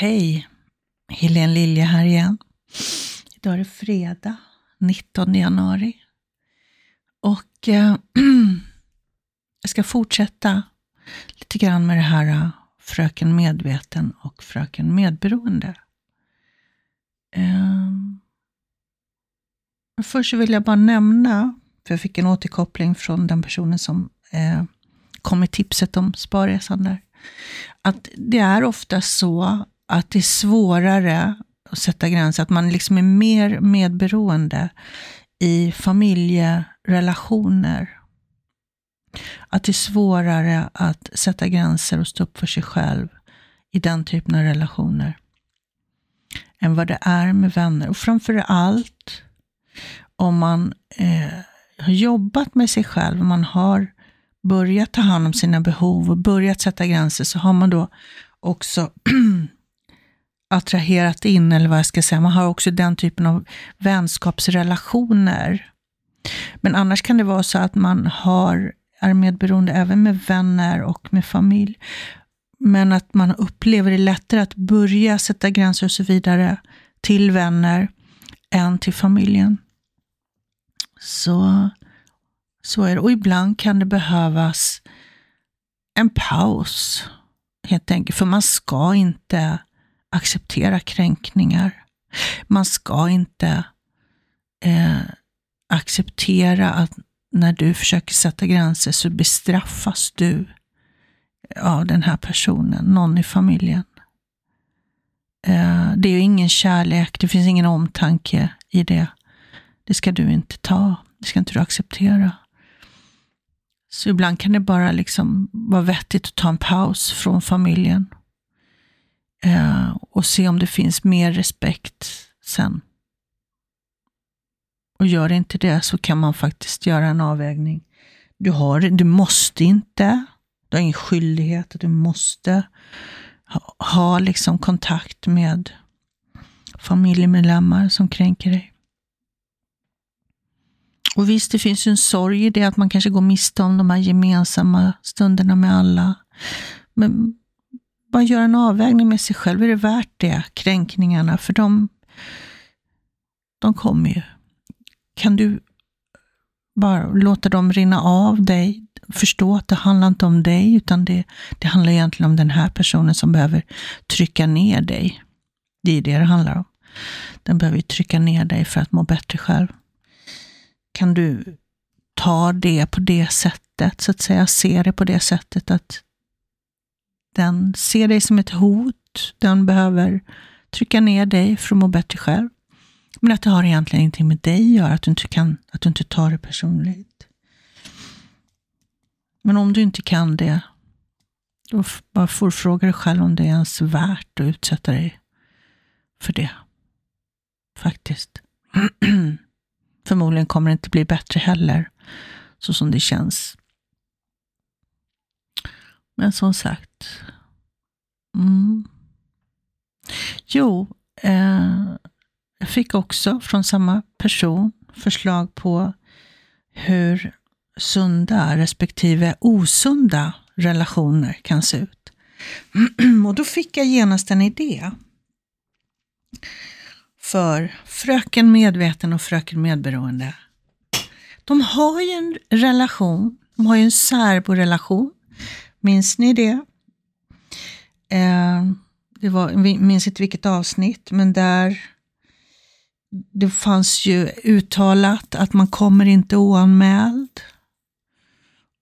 Hej! Helene Lilja här igen. Idag är det fredag, 19 januari. Och eh, jag ska fortsätta lite grann med det här eh, Fröken Medveten och Fröken Medberoende. Eh, först vill jag bara nämna, för jag fick en återkoppling från den personen som eh, kom med tipset om sparresan där, att det är ofta så att det är svårare att sätta gränser, att man liksom är mer medberoende i familjerelationer. Att det är svårare att sätta gränser och stå upp för sig själv i den typen av relationer än vad det är med vänner. Och framför allt om man eh, har jobbat med sig själv, man har börjat ta hand om sina behov och börjat sätta gränser, så har man då också attraherat in, eller vad jag ska säga, man har också den typen av vänskapsrelationer. Men annars kan det vara så att man har, är medberoende även med vänner och med familj. Men att man upplever det lättare att börja sätta gränser och så vidare till vänner än till familjen. Så, så är det. Och ibland kan det behövas en paus, helt enkelt. För man ska inte acceptera kränkningar. Man ska inte eh, acceptera att när du försöker sätta gränser så bestraffas du eh, av den här personen, någon i familjen. Eh, det är ju ingen kärlek, det finns ingen omtanke i det. Det ska du inte ta, det ska inte du acceptera. Så ibland kan det bara liksom vara vettigt att ta en paus från familjen eh, och se om det finns mer respekt sen. Och gör det inte det så kan man faktiskt göra en avvägning. Du, har, du måste inte, du har ingen skyldighet, du måste ha, ha liksom kontakt med familjemedlemmar som kränker dig. Och visst, det finns ju en sorg i det att man kanske går miste om de här gemensamma stunderna med alla. Men bara göra en avvägning med sig själv. Är det värt det? Kränkningarna? För de, de kommer ju. Kan du bara låta dem rinna av dig? Förstå att det handlar inte om dig, utan det, det handlar egentligen om den här personen som behöver trycka ner dig. Det är det det handlar om. Den behöver trycka ner dig för att må bättre själv. Kan du ta det på det sättet, så att säga, se det på det sättet att den ser dig som ett hot. Den behöver trycka ner dig för att må bättre själv. Men att det har egentligen ingenting med dig att göra, att du inte, kan, att du inte tar det personligt. Men om du inte kan det, då bara får du fråga dig själv om det är ens värt att utsätta dig för det. Faktiskt. Förmodligen kommer det inte bli bättre heller, så som det känns. Men som sagt. Mm. Jo, eh, jag fick också från samma person förslag på hur sunda respektive osunda relationer kan se ut. Och då fick jag genast en idé. För fröken medveten och fröken medberoende, de har ju en relation, de har ju en särborelation Minns ni det? Eh, det var, jag minns inte vilket avsnitt, men där det fanns ju uttalat att man kommer inte oanmäld.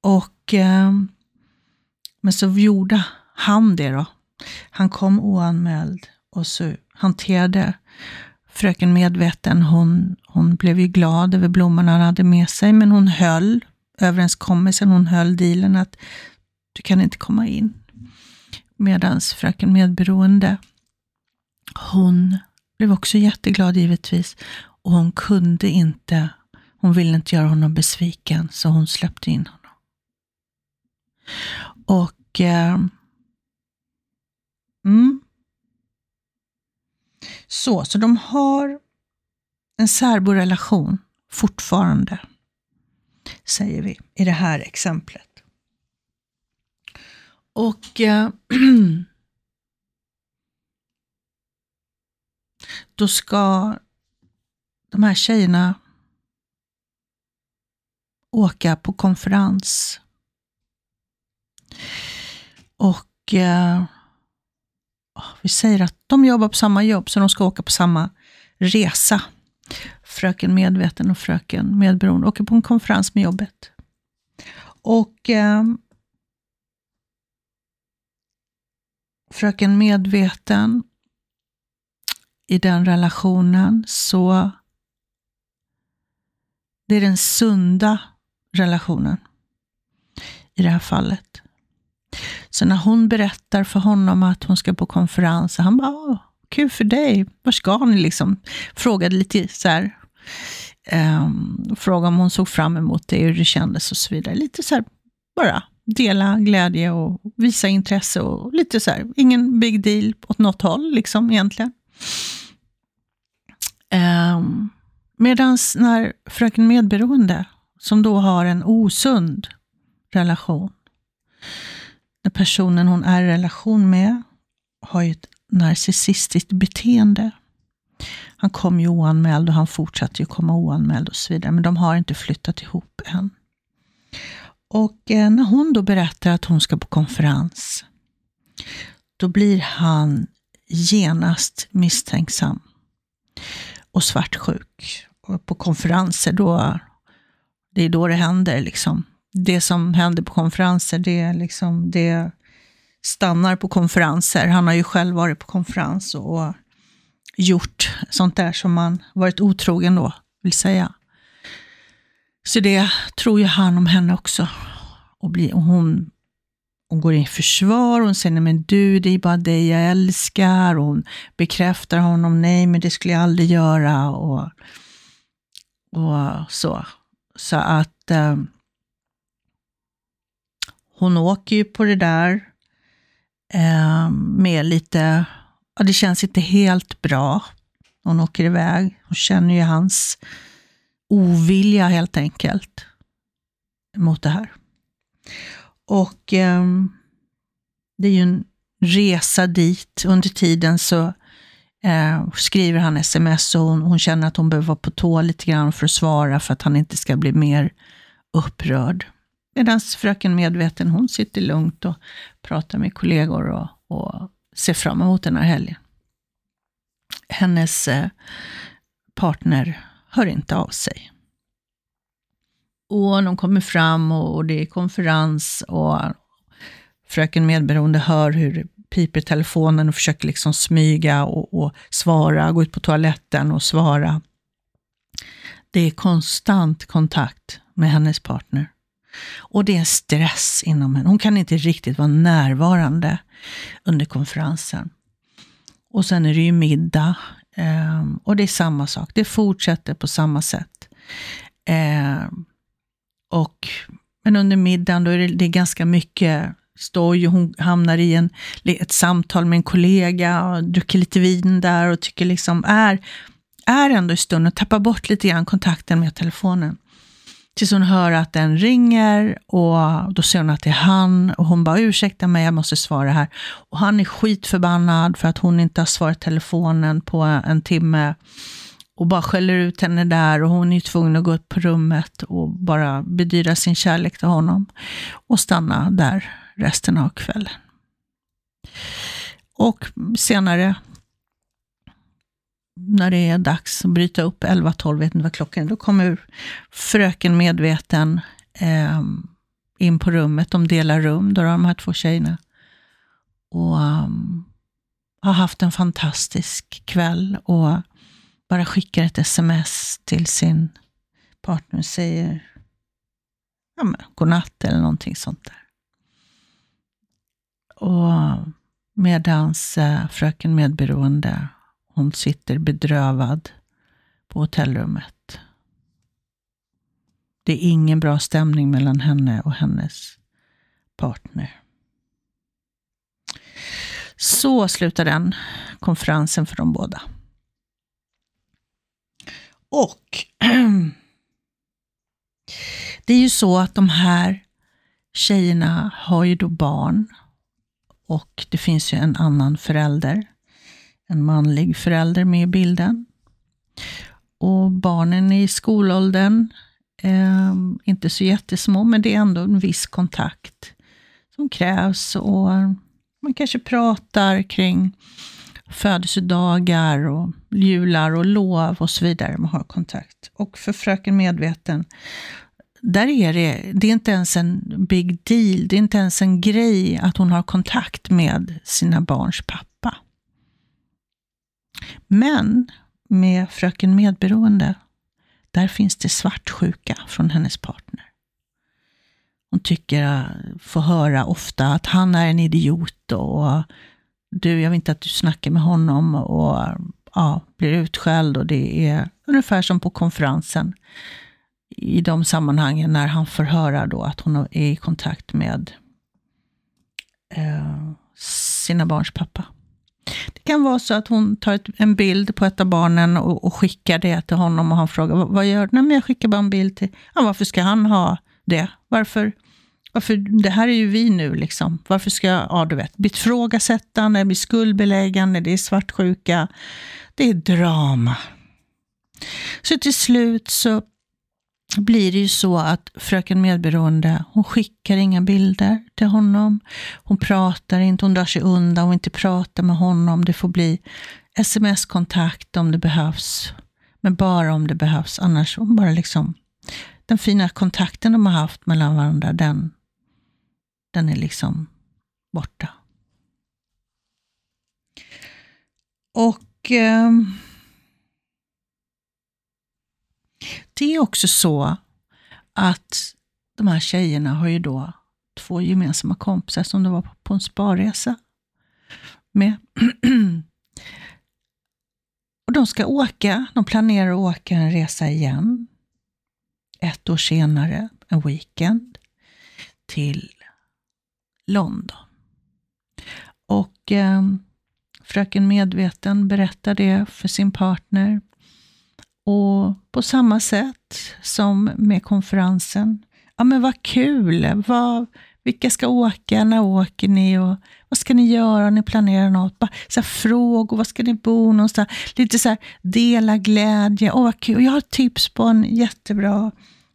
Och, eh, men så gjorde han det då. Han kom oanmäld och så hanterade fröken medveten. Hon, hon blev ju glad över blommorna han hade med sig, men hon höll överenskommelsen, hon höll dealen att du kan inte komma in. Medan fröken medberoende, hon blev också jätteglad givetvis. Och hon kunde inte, hon ville inte göra honom besviken, så hon släppte in honom. Och eh, mm, så, så de har en särborelation fortfarande, säger vi i det här exemplet. Och eh, då ska de här tjejerna åka på konferens. Och eh, vi säger att de jobbar på samma jobb, så de ska åka på samma resa. Fröken Medveten och Fröken Medberoende åker på en konferens med jobbet. Och eh, Fröken Medveten i den relationen så det är den sunda relationen i det här fallet. Så när hon berättar för honom att hon ska på konferens, han bara, kul för dig, var ska ni liksom? Frågade lite så här, ehm, um, frågade om hon såg fram emot det, hur det kändes och så vidare. Lite så här, bara dela glädje och visa intresse och lite så här, ingen big deal åt något håll liksom egentligen. Ehm, um, Medan när fröken Medberoende, som då har en osund relation, när personen hon är i relation med har ju ett narcissistiskt beteende. Han kom ju oanmäld och han fortsatte ju komma oanmäld och så vidare, men de har inte flyttat ihop än. Och eh, när hon då berättar att hon ska på konferens, då blir han genast misstänksam och svartsjuk. Och på konferenser, då, det är då det händer. Liksom. Det som händer på konferenser, det, liksom, det stannar på konferenser. Han har ju själv varit på konferens och gjort sånt där som man varit otrogen då, vill säga. Så det tror ju han om henne också. Och, bli, och hon, hon går in i försvar, hon säger, nej men du, det är bara dig jag älskar. Och hon bekräftar honom, nej men det skulle jag aldrig göra. Och, och så. Så att eh, hon åker ju på det där eh, med lite, ja det känns inte helt bra. Hon åker iväg. Hon känner ju hans ovilja helt enkelt mot det här. Och eh, det är ju en resa dit. Under tiden så eh, skriver han sms och hon, hon, känner att hon behöver vara på tå lite grann för att svara för att han inte ska bli mer upprörd. Medan fröken Medveten, hon sitter lugnt och pratar med kollegor och, och ser fram emot den här helgen. Hennes eh, partner hör inte av sig. Och de kommer fram och, det är konferens och fröken Medberoende hör hur det piper i telefonen och försöker liksom smyga och, och svara, gå ut på toaletten och svara. Det är konstant kontakt med hennes partner. Och det är stress inom henne. Hon kan inte riktigt vara närvarande under konferensen. Och sen är det ju middag. Eh, och det är samma sak. Det fortsätter på samma sätt. Eh, och, men under middagen då är det, det är ganska mycket stoj och hon hamnar i en, ett samtal med en kollega och dricker lite vin där och tycker liksom är, är ändå i stunden, tappar bort lite grann kontakten med telefonen. Tills hon hör att den ringer och då ser hon att det är han och hon bara ursäkta mig, jag måste svara här. Och han är skitförbannad för att hon inte har svarat telefonen på en timme och bara skäller ut henne där och hon är tvungen att gå upp på rummet och bara bedyra sin kärlek till honom och stanna där resten av kvällen. Och senare, när det är dags att bryta upp 11-12, vet inte vad klockan är, då kommer fröken medveten eh, in på rummet. De delar rum, då de här två tjejerna. Och um, har haft en fantastisk kväll och bara skickar ett sms till sin partner och säger ja, men, godnatt eller någonting sånt där. Och medans eh, fröken medberoende, hon sitter bedrövad på hotellrummet. Det är ingen bra stämning mellan henne och hennes partner. Så slutar den konferensen för de båda. Och det är ju så att de här tjejerna har ju då barn och det finns ju en annan förälder en manlig förälder med i bilden. Och barnen i skolåldern, eh, inte så jättesmå, men det är ändå en viss kontakt som krävs. Och man kanske pratar kring födelsedagar och jular och lov och så vidare. Man har kontakt. Och för Fröken Medveten, där är det, det är inte ens en big deal, det är inte ens en grej att hon har kontakt med sina barns pappa. Men med Fröken Medberoende, där finns det svartsjuka från hennes partner. Hon tycker, får höra ofta att han är en idiot och du, jag vill inte att du snackar med honom och ja, blir utskälld och det är ungefär som på konferensen i de sammanhangen när han får höra då att hon är i kontakt med eh, sina barns pappa. Det kan vara så att hon tar ett, en bild på ett av barnen och, och, skickar det till honom och han frågar, vad gör du? Nej, men jag skickar bara en bild till, ja, varför ska han ha det? Varför? Varför, det här är ju vi nu, liksom. varför ska jag, ja du vet, bli ifrågasättande, bli skuldbeläggande, det är svartsjuka, det är drama. Så till slut så blir det ju så att fröken Medberoende, hon skickar inga bilder till honom. Hon pratar inte, hon drar sig undan, hon inte pratar med honom. Det får bli sms-kontakt om det behövs. Men bara om det behövs, annars hon bara liksom den fina kontakten de har haft mellan varandra, den, den är liksom borta. Och eh, det är också så att de här tjejerna har ju då två gemensamma kompisar som de var på en sparresa med. Och de ska åka, de planerar att åka en resa igen. Ett år senare, en weekend, till London. Och eh, fröken Medveten berättar det för sin partner. Och på samma sätt som med konferensen. Ja men vad kul! Vad, vilka ska åka? När åker ni? Och vad ska ni göra? Ni planerar något? Bara, så här, frågor, var ska ni bo någonstans? Lite så här, dela glädje. Åh vad kul! Jag har tips på en jättebra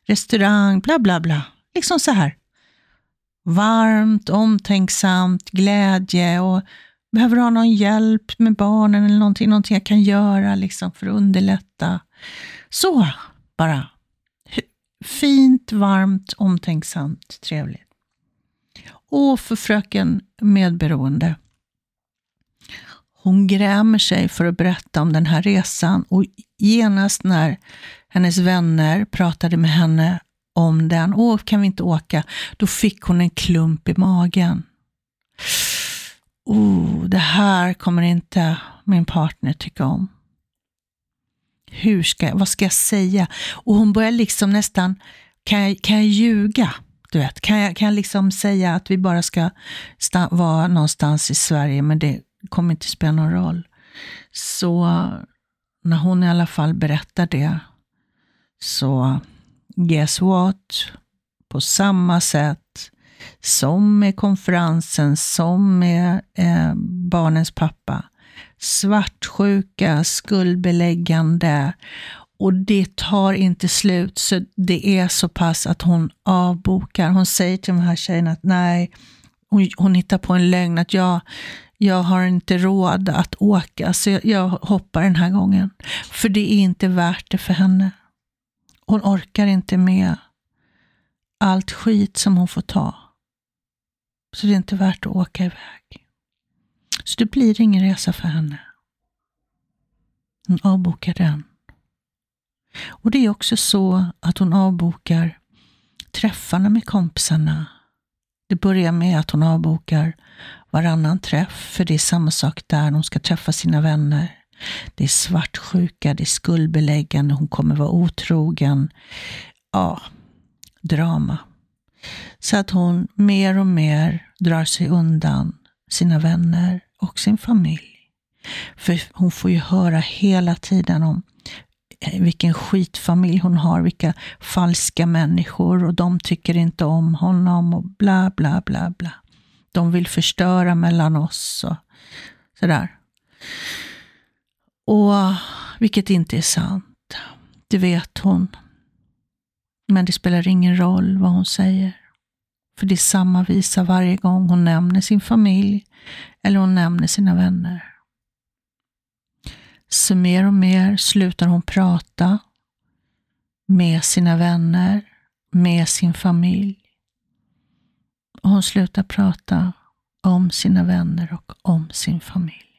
restaurang. Bla bla bla. Liksom så här. Varmt, omtänksamt, glädje och behöver ha någon hjälp med barnen eller någonting, någonting jag kan göra liksom för att underlätta. Så, bara. Fint, varmt, omtänksamt, trevligt. Och för fröken Medberoende. Hon grämer sig för att berätta om den här resan och genast när hennes vänner pratade med henne om den, åh, kan vi inte åka? Då fick hon en klump i magen. Oh, det här kommer inte min partner tycka om. Hur ska, vad ska jag säga? Och hon börjar liksom nästan, kan jag, kan jag ljuga? Du vet, kan jag, kan jag liksom säga att vi bara ska vara någonstans i Sverige, men det kommer inte spela någon roll. Så när hon i alla fall berättar det, så guess what? På samma sätt som med konferensen, som med eh, barnens pappa. Svartsjuka, skuldbeläggande och det tar inte slut. Så det är så pass att hon avbokar. Hon säger till de här tjejerna att nej, hon, hon hittar på en lögn att jag, jag har inte råd att åka, så jag, jag hoppar den här gången. För det är inte värt det för henne. Hon orkar inte med allt skit som hon får ta. Så det är inte värt att åka iväg. Så det blir ingen resa för henne. Hon avbokar den. Och det är också så att hon avbokar träffarna med kompisarna. Det börjar med att hon avbokar varannan träff, för det är samma sak där. Hon ska träffa sina vänner. Det är svartsjuka, det är skuldbeläggande, hon kommer vara otrogen. Ja, drama. Så att hon mer och mer drar sig undan sina vänner och sin familj. För hon får ju höra hela tiden om eh, vilken skitfamilj hon har, vilka falska människor och de tycker inte om honom och bla bla bla bla. De vill förstöra mellan oss och sådär. Och Vilket inte är sant. Det vet hon. Men det spelar ingen roll vad hon säger. För det är samma visa varje gång hon nämner sin familj eller hon nämner sina vänner. Så mer och mer slutar hon prata med sina vänner, med sin familj. Och hon slutar prata om sina vänner och om sin familj.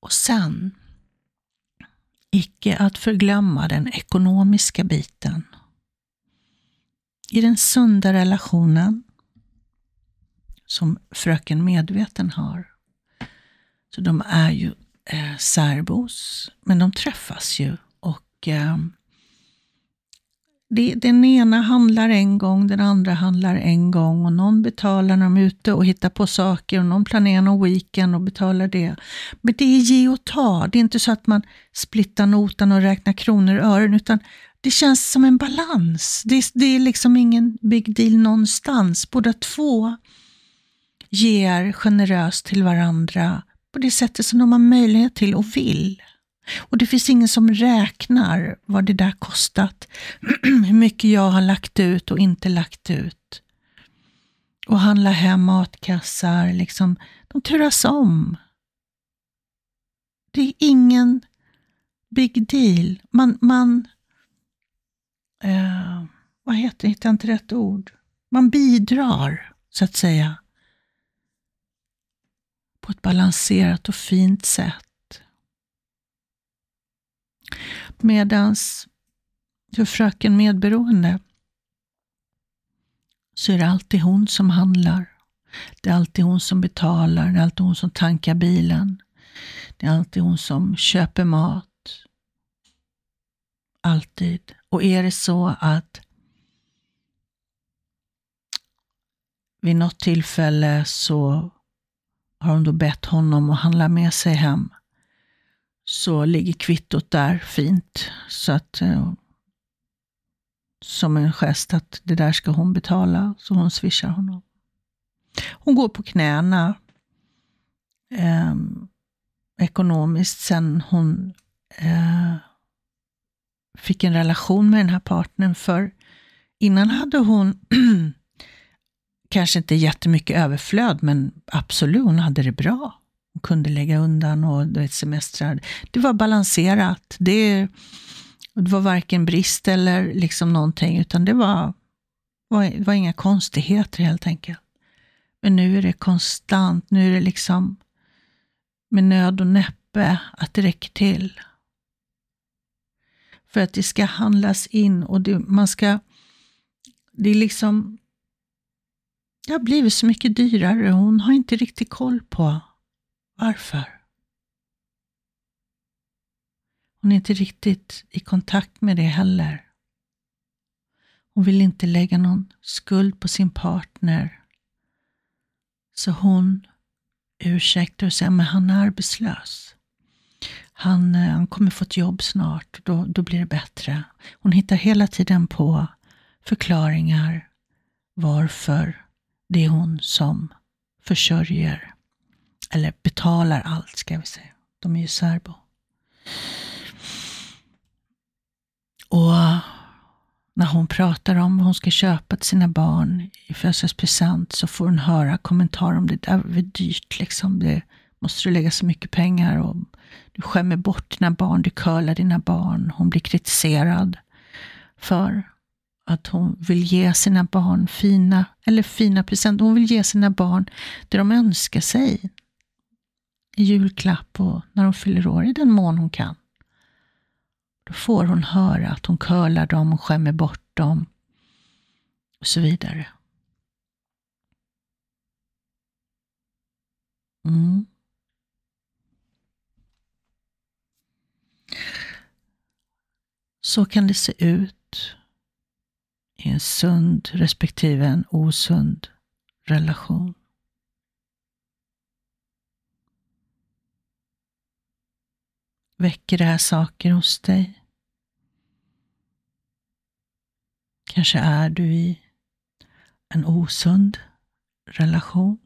Och sen, icke att förglömma den ekonomiska biten. I den sunda relationen som fröken Medveten har, så de är ju eh, särbos, men de träffas ju och eh, det, den ena handlar en gång, den andra handlar en gång och någon betalar när de är ute och hittar på saker och någon planerar någon weekend och betalar det. Men det är ge och ta. Det är inte så att man splittar notan och räknar kronor och ören utan det känns som en balans. Det, det är liksom ingen big deal någonstans. Båda två ger generöst till varandra på det sättet som de har möjlighet till och vill. Och det finns ingen som räknar vad det där kostat. Hur mycket jag har lagt ut och inte lagt ut. Och handla hem matkassar, liksom. De turas om. Det är ingen big deal. Man, man eh, vad heter det, hittar inte rätt ord. Man bidrar, så att säga, på ett balanserat och fint sätt. Medans för fröken Medberoende så är det alltid hon som handlar. Det är alltid hon som betalar, det är alltid hon som tankar bilen. Det är alltid hon som köper mat. Alltid. Och är det så att vid något tillfälle så har hon då bett honom att handla med sig hem så ligger kvittot där fint. Så att eh, som en gest att det där ska hon betala, så hon swishar honom. Hon går på knäna eh, ekonomiskt sen hon eh, fick en relation med den här partnern. För innan hade hon kanske inte jättemycket överflöd, men absolut, hon hade det bra Hon kunde lägga undan och vet, semestrar. Det var balanserat. Det, det var varken brist eller liksom någonting, utan det var, var, var inga konstigheter helt enkelt. Men nu är det konstant, nu är det liksom med nöd och näppe att det räcker till. För att det ska handlas in och det, man ska, det är liksom, det har blivit så mycket dyrare. Hon har inte riktigt koll på varför? Hon är inte riktigt i kontakt med det heller. Hon vill inte lägga någon skuld på sin partner. Så hon ursäktar och säger, men han är arbetslös. Han, eh, han kommer få ett jobb snart, då, då blir det bättre. Hon hittar hela tiden på förklaringar varför det är hon som försörjer eller betalar allt, ska vi säga. De är ju särbo. Och när hon pratar om vad hon ska köpa till sina barn i födelsedagspresent så får hon höra kommentarer om det där är dyrt. Liksom. Det måste du lägga så mycket pengar och du skämmer bort dina barn, du curlar dina barn. Hon blir kritiserad för att hon vill ge sina barn fina, eller fina presenter. Hon vill ge sina barn det de önskar sig i julklapp och när de fyller år, i den mån hon kan. Då får hon höra att hon curlar dem och skämmer bort dem och så vidare. Mm. Så kan det se ut i en sund respektive en osund relation. Väcker det här saker hos dig? Kanske är du i en osund relation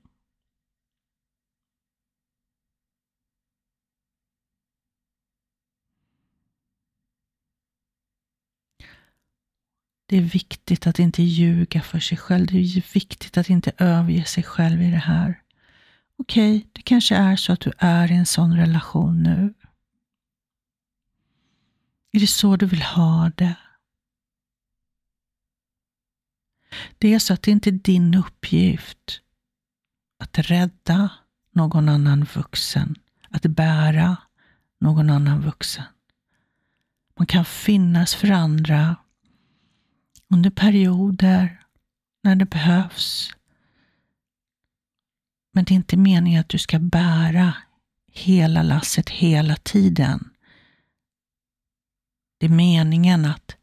Det är viktigt att inte ljuga för sig själv. Det är viktigt att inte överge sig själv i det här. Okej, okay, det kanske är så att du är i en sån relation nu. Är det så du vill ha det? Det är så att det inte är din uppgift att rädda någon annan vuxen, att bära någon annan vuxen. Man kan finnas för andra under perioder när det behövs. Men det är inte meningen att du ska bära hela lasset hela tiden. Det är meningen att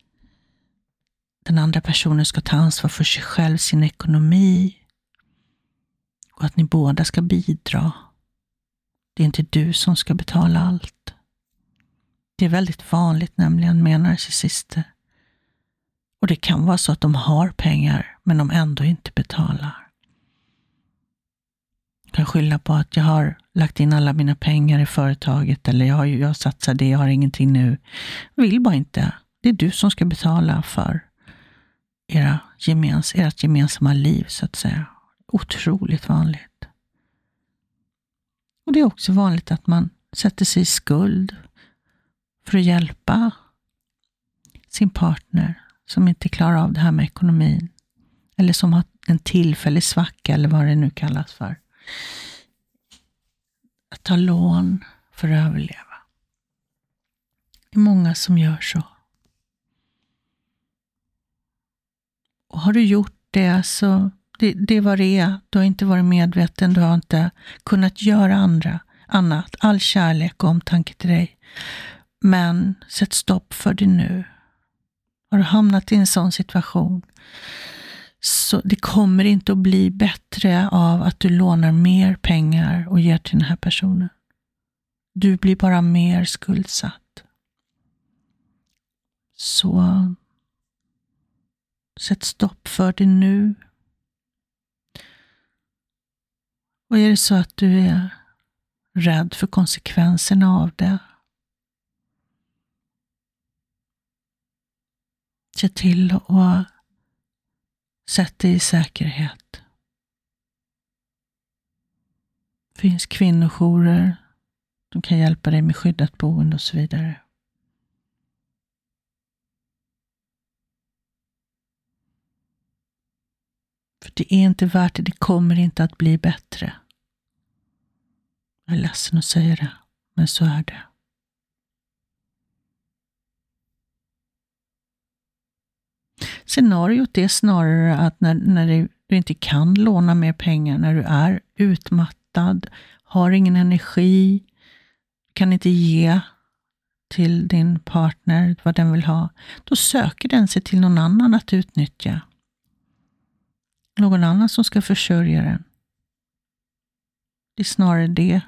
den andra personen ska ta ansvar för sig själv, sin ekonomi och att ni båda ska bidra. Det är inte du som ska betala allt. Det är väldigt vanligt nämligen med narcissister. Och det kan vara så att de har pengar, men de ändå inte betalar. Jag kan skylla på att jag har lagt in alla mina pengar i företaget eller jag, har, jag satsar det, jag har ingenting nu. Jag vill bara inte. Det är du som ska betala för era gemens, ert gemensamma liv, så att säga. Otroligt vanligt. Och Det är också vanligt att man sätter sig i skuld för att hjälpa sin partner som inte klarar av det här med ekonomin. Eller som har en tillfällig svacka eller vad det nu kallas för. Att ta lån för att överleva. Det är många som gör så. Och har du gjort det så det, det var det är. Du har inte varit medveten, du har inte kunnat göra andra, annat. All kärlek och omtanke till dig. Men sätt stopp för det nu. Har du hamnat i en sån situation, så det kommer inte att bli bättre av att du lånar mer pengar och ger till den här personen. Du blir bara mer skuldsatt. Så sätt stopp för det nu. Och är det så att du är rädd för konsekvenserna av det, se till att sätta dig i säkerhet. Det finns kvinnojourer, de kan hjälpa dig med skyddat boende och så vidare. För det är inte värt det, det kommer inte att bli bättre. Jag är ledsen att säga det, men så är det. Scenariot är snarare att när, när du inte kan låna mer pengar, när du är utmattad, har ingen energi, kan inte ge till din partner vad den vill ha, då söker den sig till någon annan att utnyttja. Någon annan som ska försörja den. Det är snarare det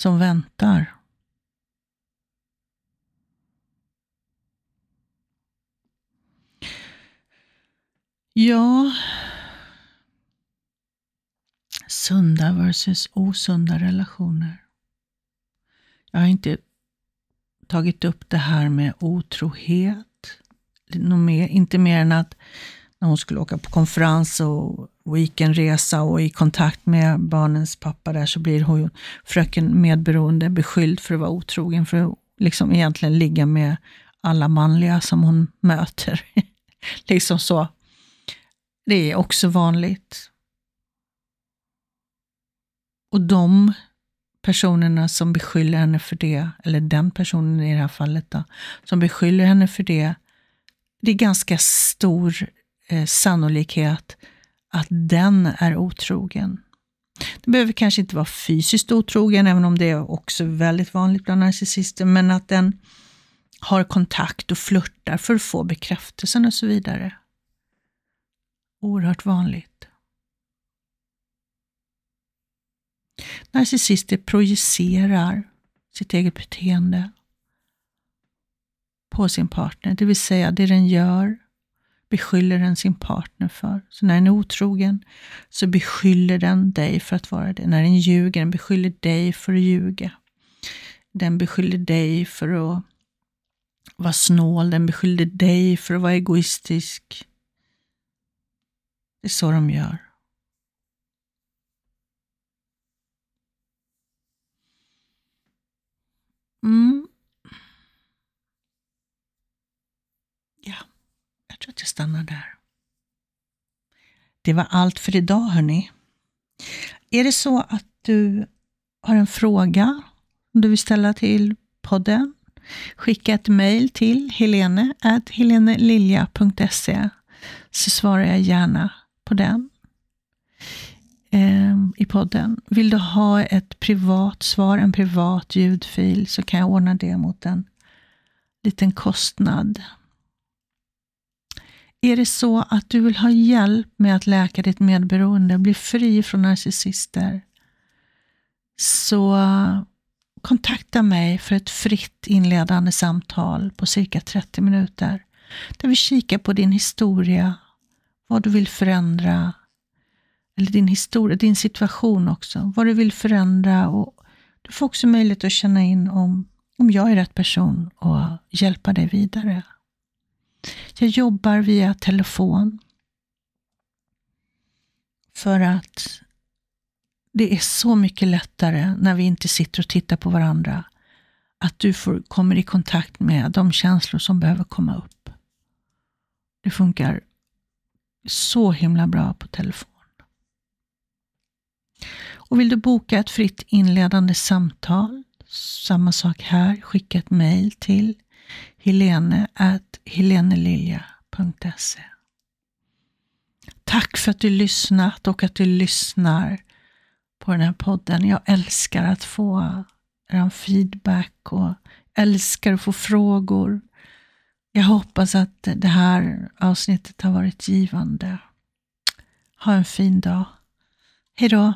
som väntar. Ja, sunda versus osunda relationer. Jag har inte tagit upp det här med otrohet. Inte mer än att när hon skulle åka på konferens och weekendresa och i kontakt med barnens pappa där så blir hon, fröken medberoende beskylld för att vara otrogen, för att liksom egentligen ligga med alla manliga som hon möter. liksom så. Det är också vanligt. Och de personerna som beskyller henne för det, eller den personen i det här fallet då, som beskyller henne för det, det är ganska stor eh, sannolikhet att den är otrogen. Den behöver kanske inte vara fysiskt otrogen, även om det är också väldigt vanligt bland narcissister, men att den har kontakt och flörtar för att få bekräftelsen och så vidare. Oerhört vanligt. Narcissister projicerar sitt eget beteende på sin partner, det vill säga det den gör beskyller den sin partner för. Så när den är otrogen så beskyller den dig för att vara det. När den ljuger, den beskyller dig för att ljuga. Den beskyller dig för att vara snål, den beskyller dig för att vara egoistisk. Det är så de gör. Mm. Ja, jag tror att jag stannar där. Det var allt för idag hörni. Är det så att du har en fråga som du vill ställa till podden, skicka ett mejl till helenehelenelilja.se så svarar jag gärna på den eh, i podden. Vill du ha ett privat svar, en privat ljudfil, så kan jag ordna det mot en liten kostnad. Är det så att du vill ha hjälp med att läka ditt medberoende, bli fri från narcissister, så kontakta mig för ett fritt inledande samtal på cirka 30 minuter, där vi kikar på din historia, vad du vill förändra, eller din historia, din situation också, vad du vill förändra och du får också möjlighet att känna in om, om jag är rätt person och hjälpa dig vidare. Jag jobbar via telefon för att det är så mycket lättare när vi inte sitter och tittar på varandra. Att du får, kommer i kontakt med de känslor som behöver komma upp. Det funkar så himla bra på telefon. Och vill du boka ett fritt inledande samtal, samma sak här, skicka ett mejl till helene.helenelilja.se Tack för att du lyssnat och att du lyssnar på den här podden. Jag älskar att få er feedback och älskar att få frågor. Jag hoppas att det här avsnittet har varit givande. Ha en fin dag. Hej då!